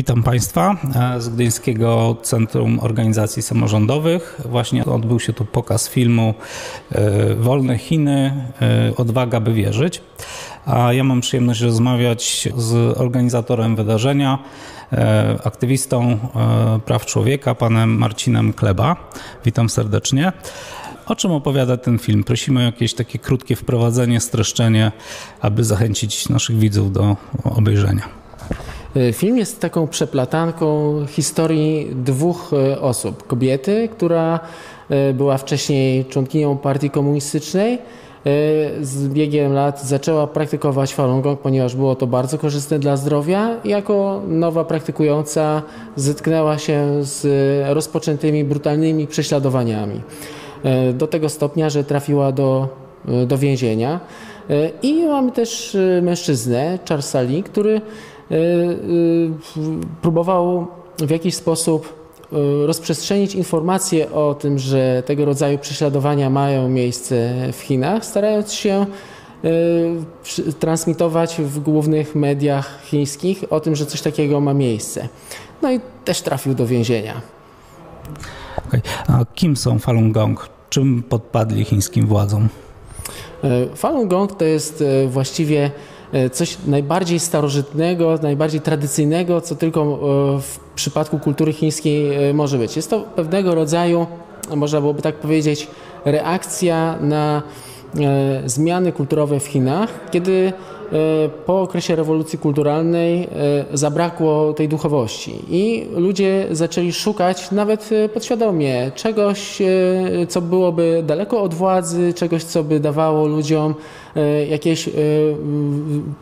Witam Państwa z Gdyńskiego Centrum Organizacji Samorządowych. Właśnie odbył się tu pokaz filmu e, Wolne Chiny, e, Odwaga by wierzyć. A ja mam przyjemność rozmawiać z organizatorem wydarzenia, e, aktywistą praw człowieka, panem Marcinem Kleba. Witam serdecznie. O czym opowiada ten film? Prosimy o jakieś takie krótkie wprowadzenie, streszczenie, aby zachęcić naszych widzów do obejrzenia. E, film jest taką przeplatanką historii dwóch e, osób. Kobiety, która e, była wcześniej członkinią partii komunistycznej, z biegiem lat zaczęła praktykować Falun Gong, ponieważ było to bardzo korzystne dla zdrowia. Jako nowa praktykująca zetknęła się z rozpoczętymi brutalnymi prześladowaniami. Do tego stopnia, że trafiła do, do więzienia. I mamy też mężczyznę, Charlesa Lee, który Y, y, próbował w jakiś sposób y, rozprzestrzenić informacje o tym, że tego rodzaju prześladowania mają miejsce w Chinach, starając się transmitować w głównych mediach chińskich o tym, że coś takiego ma miejsce. No i też trafił do więzienia. Okay. A kim są Falun Gong? Czym podpadli chińskim władzom? Falun Gong to jest właściwie coś najbardziej starożytnego, najbardziej tradycyjnego, co tylko e, w przypadku kultury chińskiej e, może być. Jest to pewnego rodzaju, można byłoby tak powiedzieć, reakcja na zmiany kulturowe w Chinach, kiedy E, po okresie rewolucji kulturalnej e, zabrakło tej duchowości i ludzie zaczęli szukać nawet e, podświadomie czegoś, co byłoby daleko od władzy, czegoś, co by dawało ludziom jakieś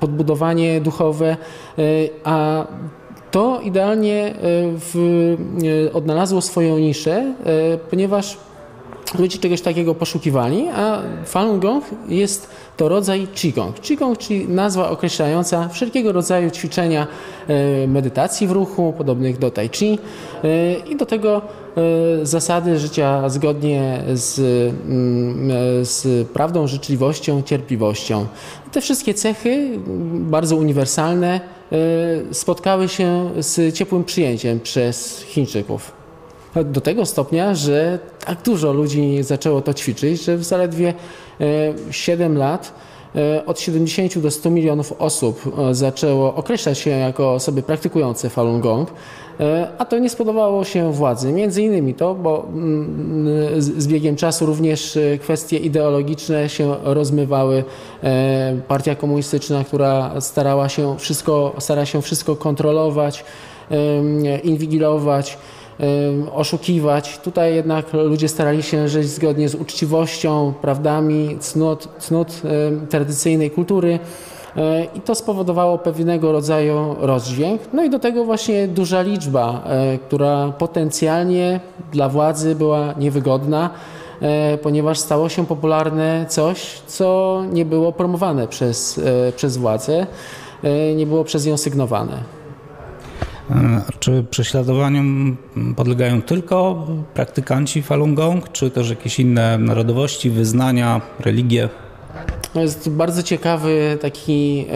podbudowanie duchowe, a to idealnie w, odnalazło swoją niszę, ponieważ ludzie czegoś takiego poszukiwali, a Falun Gong jest to rodzaj Qigong. Qigong, czyli nazwa określająca wszelkiego rodzaju ćwiczenia e, medytacji w ruchu, podobnych do Tai Chi e, i do tego e, zasady życia zgodnie z, mm, z prawdą, życzliwością, cierpliwością. Te wszystkie cechy, bardzo uniwersalne, spotkały się z ciepłym przyjęciem przez Chińczyków do tego stopnia, że tak dużo ludzi zaczęło to ćwiczyć, że w zaledwie 7 e, lat e, od 70 do 100 milionów osób e, zaczęło określać się jako osoby praktykujące Falun Gong, a to nie spodobało się władzy. Między innymi to, bo mm, z biegiem czasu również kwestie ideologiczne się rozmywały. Partia komunistyczna, która starała się wszystko, stara się wszystko kontrolować, inwigilować, oszukiwać. Tutaj jednak ludzie starali się żyć zgodnie z uczciwością, prawdami, cnót, cnót tradycyjnej kultury. E, I to spowodowało pewnego rodzaju rozdźwięk. No i do tego właśnie duża liczba, e, która potencjalnie dla władzy była niewygodna, e, ponieważ stało się popularne coś, co nie było promowane przez, przez władzę, nie było przez nią sygnowane. Czy prześladowaniom podlegają tylko praktykanci Falun Gong, czy też jakieś inne narodowości, wyznania, religie? To jest bardzo ciekawy taki e,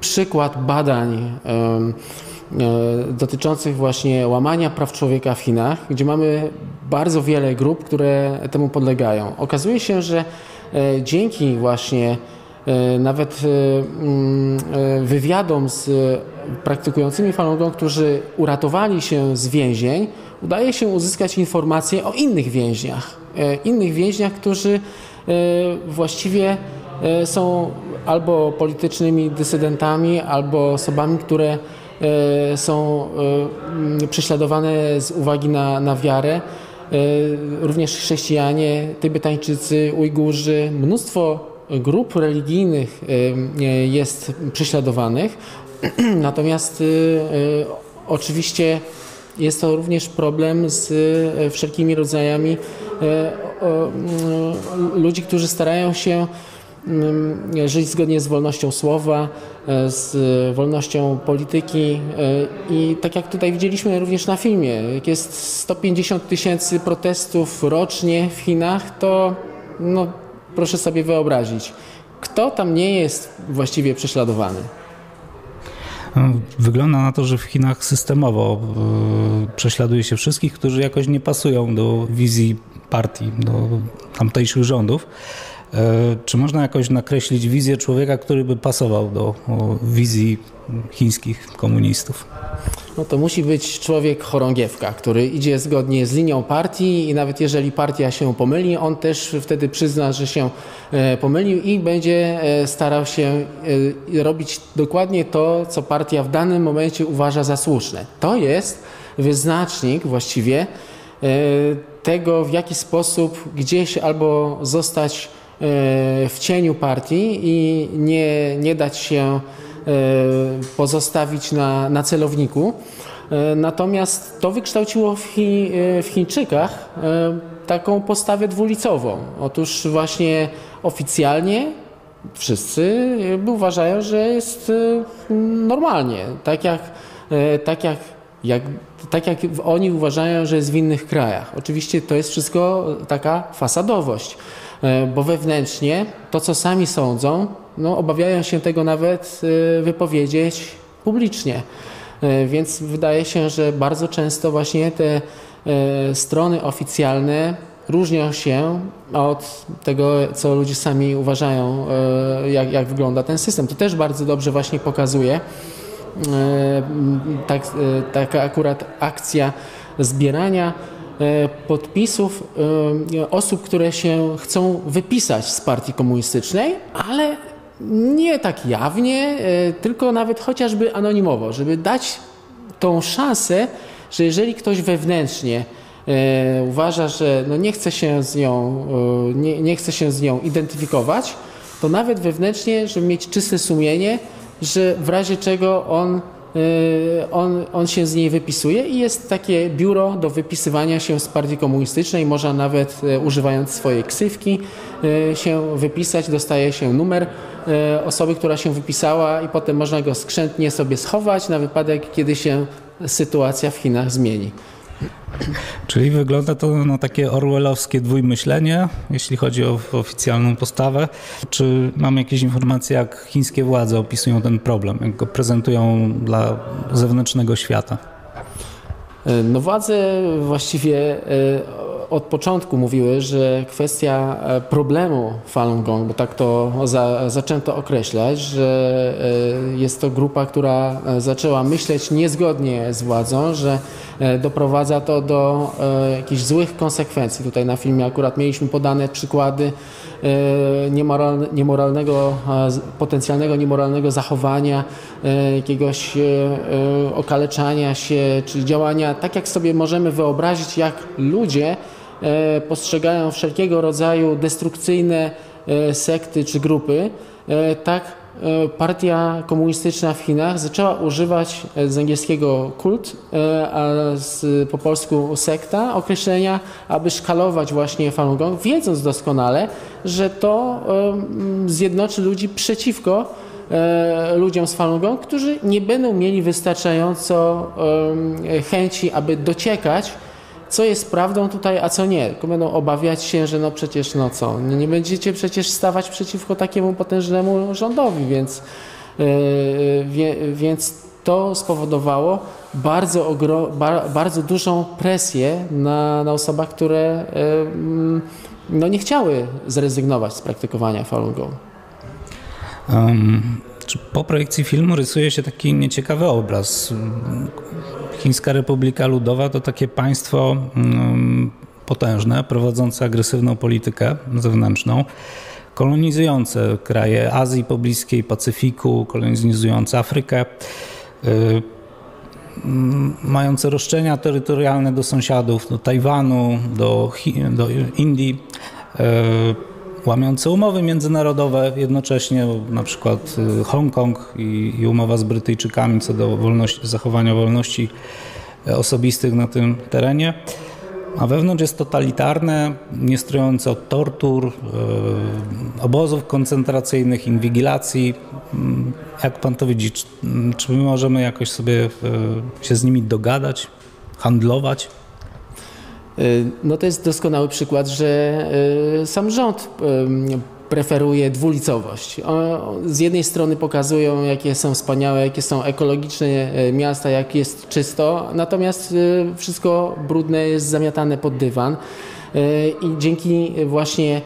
przykład badań e, e, dotyczących właśnie łamania praw człowieka w Chinach, gdzie mamy bardzo wiele grup, które temu podlegają. Okazuje się, że dzięki właśnie E, nawet e, mm, e, wywiadom z praktykującymi Falun Gong, którzy uratowali się z więzień, udaje się uzyskać informacje o innych więźniach. Innych więźniach, którzy właściwie są albo politycznymi dysydentami, albo osobami, które są mm, prześladowane z uwagi na, na wiarę. Również chrześcijanie, Tybetańczycy, Ujgurzy, mnóstwo grup religijnych jest prześladowanych, natomiast y, y, oczywiście jest to również problem z y, wszelkimi rodzajami ludzi, którzy starają się żyć zgodnie z wolnością słowa, z wolnością polityki i tak jak tutaj widzieliśmy również na filmie, jak jest 150 tysięcy protestów rocznie w Chinach, to no, proszę sobie wyobrazić, kto tam nie jest właściwie prześladowany. No, wygląda na to, że w Chinach systemowo prześladuje się wszystkich, którzy jakoś nie pasują do wizji partii, do tamtejszych rządów. E, czy można jakoś nakreślić wizję człowieka, który by pasował do wizji chińskich komunistów? No to musi być człowiek chorągiewka, który idzie zgodnie z linią partii i nawet jeżeli partia się pomyli, on też wtedy przyzna, że się e, pomylił i będzie e, starał się robić dokładnie to, co partia w danym momencie uważa za słuszne. To jest wyznacznik właściwie tego, w jaki sposób gdzieś albo zostać w cieniu partii i nie, nie dać się e, pozostawić na, na celowniku. E, natomiast to wykształciło w, Chi, w Chińczykach taką postawę dwulicową. Otóż właśnie oficjalnie wszyscy uważają, że jest normalnie, tak jak, tak jak, jak, tak jak oni uważają, że jest w innych krajach. Oczywiście to jest wszystko taka fasadowość. E, bo wewnętrznie to, co sami sądzą, no, obawiają się tego nawet e, wypowiedzieć publicznie. E, więc wydaje się, że bardzo często właśnie te strony oficjalne różnią się od tego, co ludzie sami uważają, jak, jak wygląda ten system. To też bardzo dobrze właśnie pokazuje tak, taka akurat akcja zbierania podpisów e, osób, które się chcą wypisać z partii komunistycznej, ale nie tak jawnie, e, tylko nawet chociażby anonimowo, żeby dać tą szansę, że jeżeli ktoś wewnętrznie uważa, że no nie, chce się z nią, nie, nie chce się z nią identyfikować, to nawet wewnętrznie, żeby mieć czyste sumienie, że w razie czego on on, on się z niej wypisuje i jest takie biuro do wypisywania się z partii komunistycznej. Można nawet y, używając swojej ksywki y, się wypisać, dostaje się numer osoby, która się wypisała i potem można go skrzętnie sobie schować na wypadek, kiedy się sytuacja w Chinach zmieni. Czyli wygląda to na takie orwellowskie dwójmyślenie, jeśli chodzi o oficjalną postawę. Czy mamy jakieś informacje, jak chińskie władze opisują ten problem, jak go prezentują dla zewnętrznego świata? No władze właściwie e, od początku mówiły, że kwestia e, problemu Falun Gong, bo tak to za, zaczęto określać, że e, jest to grupa, która e, zaczęła myśleć niezgodnie z władzą, że doprowadza to do jakichś złych konsekwencji. Tutaj na filmie akurat mieliśmy podane przykłady niemoralnego, potencjalnego niemoralnego zachowania, jakiegoś okaleczania się, czy działania, tak jak sobie możemy wyobrazić, jak ludzie E, postrzegają wszelkiego rodzaju destrukcyjne e, sekty czy grupy, e, tak partia komunistyczna w Chinach zaczęła używać z angielskiego kult, a z, po polsku sekta określenia, aby szkalować właśnie Falun Gong, wiedząc doskonale, że to zjednoczy ludzi przeciwko ludziom z Falun Gong, którzy nie będą mieli wystarczająco chęci, aby dociekać co jest prawdą tutaj, a co nie. Tylko będą obawiać się, że no przecież no co, nie będziecie przecież stawać przeciwko takiemu potężnemu rządowi, więc, yy, więc to spowodowało bardzo, ogro, bar, bardzo dużą presję na, na osobach, które yy, no nie chciały zrezygnować z praktykowania Falun Gong. Um, po projekcji filmu rysuje się taki nieciekawy obraz Chińska Republika Ludowa to takie państwo mm, potężne, prowadzące agresywną politykę zewnętrzną, kolonizujące kraje Azji Pobliskiej, Pacyfiku, kolonizujące Afrykę, y, mm, mające roszczenia terytorialne do sąsiadów, do Tajwanu, do, do Indii, y, łamiące umowy międzynarodowe jednocześnie, na przykład y, Hongkong i, i umowa z Brytyjczykami co do wolności, zachowania wolności e, osobistych na tym terenie. A wewnątrz jest totalitarne, nie strojące od tortur, yy, obozów koncentracyjnych, inwigilacji. Mm, jak pan to widzi, czy, czy my możemy jakoś sobie yy, się z nimi dogadać, handlować? No to jest doskonały przykład, że sam rząd preferuje dwulicowość. Z jednej strony pokazują, jakie są wspaniałe, jakie są ekologiczne miasta, jak jest czysto, natomiast wszystko brudne jest zamiatane pod dywan. I dzięki właśnie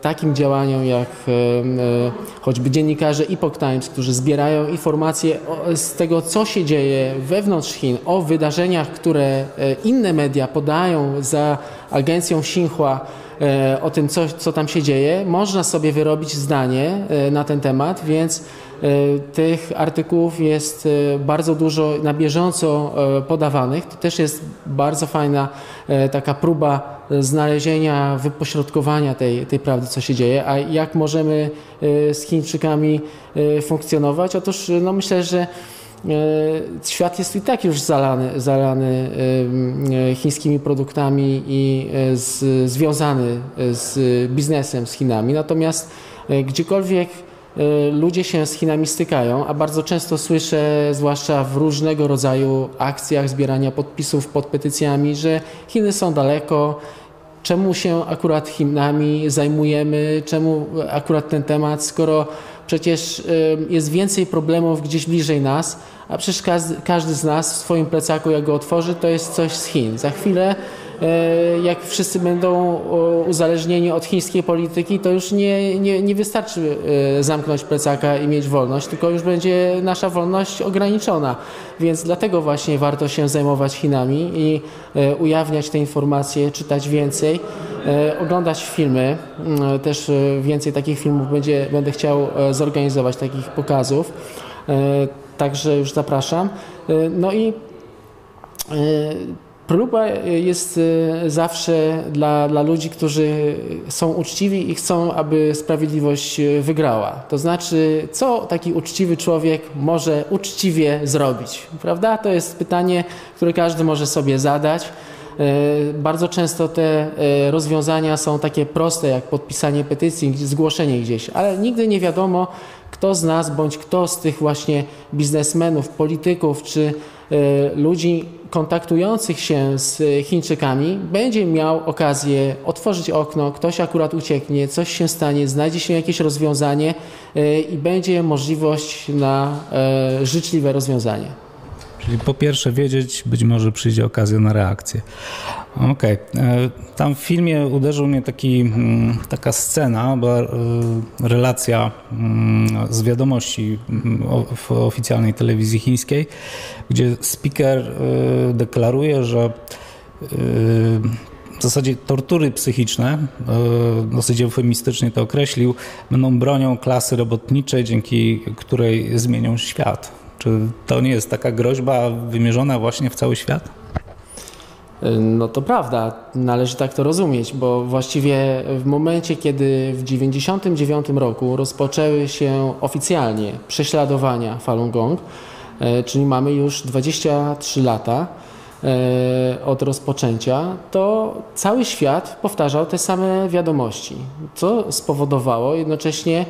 takim działaniom jak e, e, choćby dziennikarze Epoch Times, którzy zbierają informacje z tego, co się dzieje wewnątrz Chin, o wydarzeniach, które inne media podają za agencją Xinhua, o tym, co, co tam się dzieje, można sobie wyrobić zdanie na ten temat, więc tych artykułów jest bardzo dużo na bieżąco podawanych. To też jest bardzo fajna taka próba znalezienia, wypośrodkowania tej, tej prawdy, co się dzieje. A jak możemy e, z Chińczykami e, funkcjonować? Otóż no myślę, że e, świat jest i tak już zalany, zalany chińskimi produktami i z, związany z biznesem z Chinami. Natomiast gdziekolwiek ludzie się z Chinami stykają, a bardzo często słyszę, zwłaszcza w różnego rodzaju akcjach zbierania podpisów pod petycjami, że Chiny są daleko, czemu się akurat Chinami zajmujemy, czemu akurat ten temat, skoro przecież jest więcej problemów gdzieś bliżej nas, a przecież każdy, z nas w swoim plecaku, jak go otworzy, to jest coś z Chin. Za chwilę E, jak wszyscy będą uzależnieni od chińskiej polityki, to już nie, nie, nie wystarczy e, zamknąć plecaka i mieć wolność, tylko już będzie nasza wolność ograniczona. Więc dlatego właśnie warto się zajmować Chinami i e, ujawniać te informacje, czytać więcej, oglądać filmy. Mm, też więcej takich filmów będzie, będę chciał zorganizować, takich pokazów. Także już zapraszam. No i Próba jest e, zawsze dla, dla ludzi, którzy są uczciwi i chcą, aby sprawiedliwość e, wygrała. To znaczy, co taki uczciwy człowiek może uczciwie zrobić? Prawda? To jest pytanie, które każdy może sobie zadać. E, bardzo często te rozwiązania są takie proste, jak podpisanie petycji, zgłoszenie gdzieś, ale nigdy nie wiadomo, kto z nas bądź kto z tych właśnie biznesmenów, polityków czy ludzi kontaktujących się z Chińczykami będzie miał okazję otworzyć okno, ktoś akurat ucieknie, coś się stanie, znajdzie się jakieś rozwiązanie e, i będzie możliwość na e, życzliwe rozwiązanie. Czyli po pierwsze wiedzieć, być może przyjdzie okazja na reakcję. Okej. Okay. E, tam w filmie uderzył mnie taki, mm, taka scena, była relacja mm, z wiadomości mm, w oficjalnej telewizji chińskiej, gdzie speaker y, deklaruje, że w zasadzie tortury psychiczne, dosyć eufemistycznie to określił, będą bronią klasy robotniczej, dzięki której zmienią świat. Czy to nie jest taka groźba wymierzona właśnie w cały świat? No to prawda, należy tak to rozumieć, bo właściwie w momencie, kiedy w 1999 roku rozpoczęły się oficjalnie prześladowania Falun Gong, E, czyli mamy już 23 lata e, od rozpoczęcia, to cały świat powtarzał te same wiadomości, co spowodowało jednocześnie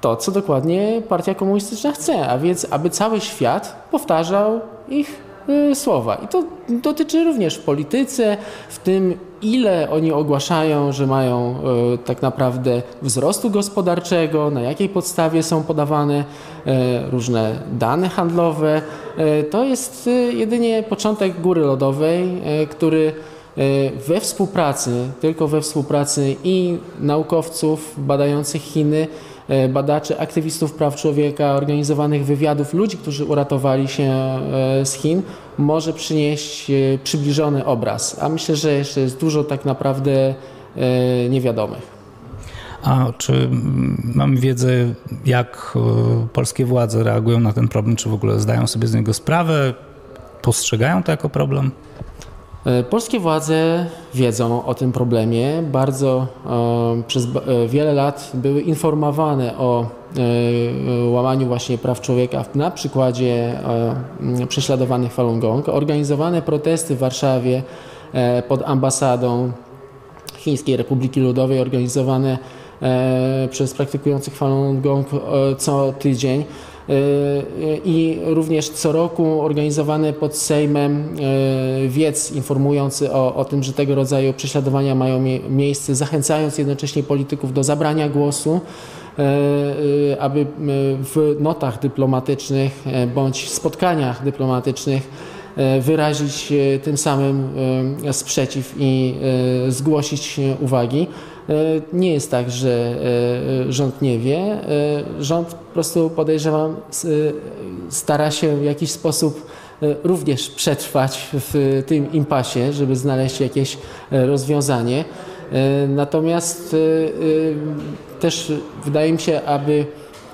to, co dokładnie Partia Komunistyczna chce, a więc aby cały świat powtarzał ich Y, słowa. I to dotyczy również w polityce, w tym ile oni ogłaszają, że mają y, tak naprawdę wzrostu gospodarczego, na jakiej podstawie są podawane y, różne dane handlowe. To jest jedynie początek góry lodowej, który we współpracy, tylko we współpracy i naukowców badających Chiny, badaczy, aktywistów praw człowieka, organizowanych wywiadów, ludzi, którzy uratowali się e, z Chin, może przynieść e, przybliżony obraz. A myślę, że jeszcze jest dużo tak naprawdę niewiadomych. A czy mamy wiedzę, jak polskie władze reagują na ten problem? Czy w ogóle zdają sobie z niego sprawę? Postrzegają to jako problem? E, polskie władze wiedzą o tym problemie. Bardzo e, przez e, wiele lat były informowane o łamaniu właśnie praw człowieka na przykładzie prześladowanych Falun Gong. Organizowane protesty w Warszawie pod ambasadą Chińskiej Republiki Ludowej, organizowane przez praktykujących Falun Gong co tydzień i również co roku organizowane pod Sejmem wiec informujący o, o tym, że tego rodzaju prześladowania mają miejsce, zachęcając jednocześnie polityków do zabrania głosu. Aby w notach dyplomatycznych bądź spotkaniach dyplomatycznych wyrazić tym samym sprzeciw i zgłosić uwagi. Nie jest tak, że rząd nie wie. Rząd po prostu podejrzewam stara się w jakiś sposób również przetrwać w tym impasie, żeby znaleźć jakieś rozwiązanie. Natomiast też wydaje mi się, aby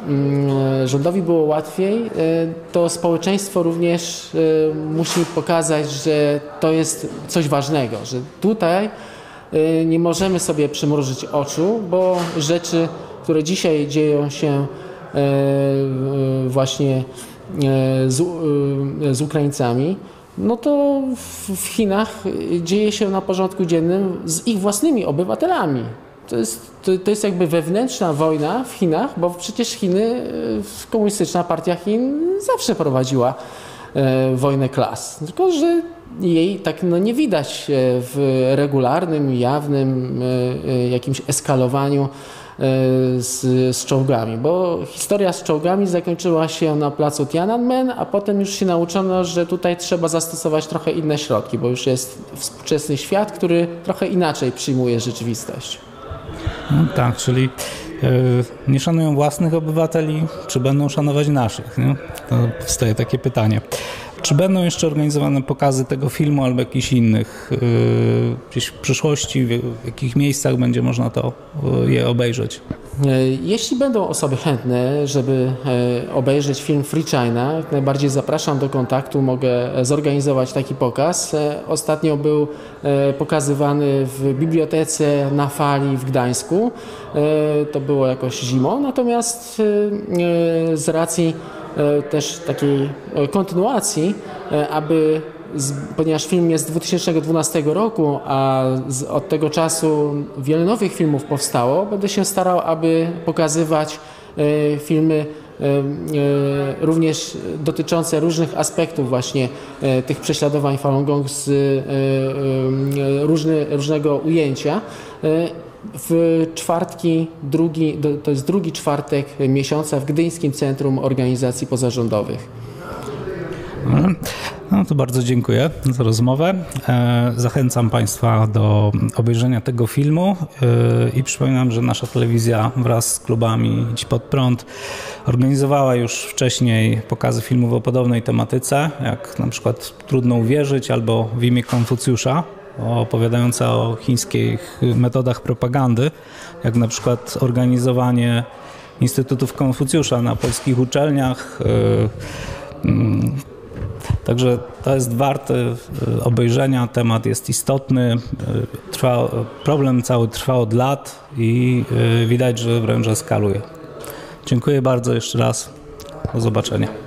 mm, rządowi było łatwiej, e, to społeczeństwo również e, musi pokazać, że to jest coś ważnego, że tutaj e, nie możemy sobie przymrużyć oczu, bo rzeczy, które dzisiaj dzieją się właśnie z, z Ukraińcami, no to w Chinach dzieje się na porządku dziennym z ich własnymi obywatelami. To jest, to, to, jest jakby wewnętrzna wojna w Chinach, bo przecież Chiny, komunistyczna partia Chin zawsze prowadziła wojnę klas. Tylko, że jej tak no, nie widać e, w regularnym, jawnym e, jakimś eskalowaniu z, z czołgami, bo historia z czołgami zakończyła się na placu Tiananmen, a potem już się nauczono, że tutaj trzeba zastosować trochę inne środki, bo już jest współczesny świat, który trochę inaczej przyjmuje rzeczywistość. No tak, czyli e, nie szanują własnych obywateli, czy będą szanować naszych? Nie? To powstaje takie pytanie. Czy będą jeszcze organizowane pokazy tego filmu albo jakichś innych yy, gdzieś w przyszłości, w jakich miejscach będzie można to yy, je obejrzeć? E, jeśli będą osoby chętne, żeby e, obejrzeć film Free China, najbardziej zapraszam do kontaktu, mogę zorganizować taki pokaz. Ostatnio był pokazywany w bibliotece na fali w Gdańsku. To było jakoś zimą, natomiast z racji E, też takiej e, kontynuacji, e, aby ponieważ film jest z 2012 roku, a od tego czasu wiele nowych filmów powstało, będę się starał, aby pokazywać filmy również dotyczące różnych aspektów właśnie tych prześladowań Falun Gong z różnego ujęcia w czwartki, drugi, to jest drugi czwartek miesiąca w Gdyńskim Centrum Organizacji Pozarządowych. No to bardzo dziękuję za rozmowę. E, zachęcam Państwa do obejrzenia tego filmu e, i przypominam, że nasza telewizja wraz z klubami Idź Pod Prąd organizowała już wcześniej pokazy filmów o podobnej tematyce, jak na przykład Trudno Uwierzyć albo W imię Konfucjusza opowiadająca o chińskich metodach propagandy, jak na przykład organizowanie Instytutów Konfucjusza na polskich uczelniach. E, mm, także to jest warte e, obejrzenia, temat jest istotny, e, trwa, problem cały trwa od lat i widać, że wręcz eskaluje. Dziękuję bardzo jeszcze raz. Do zobaczenia.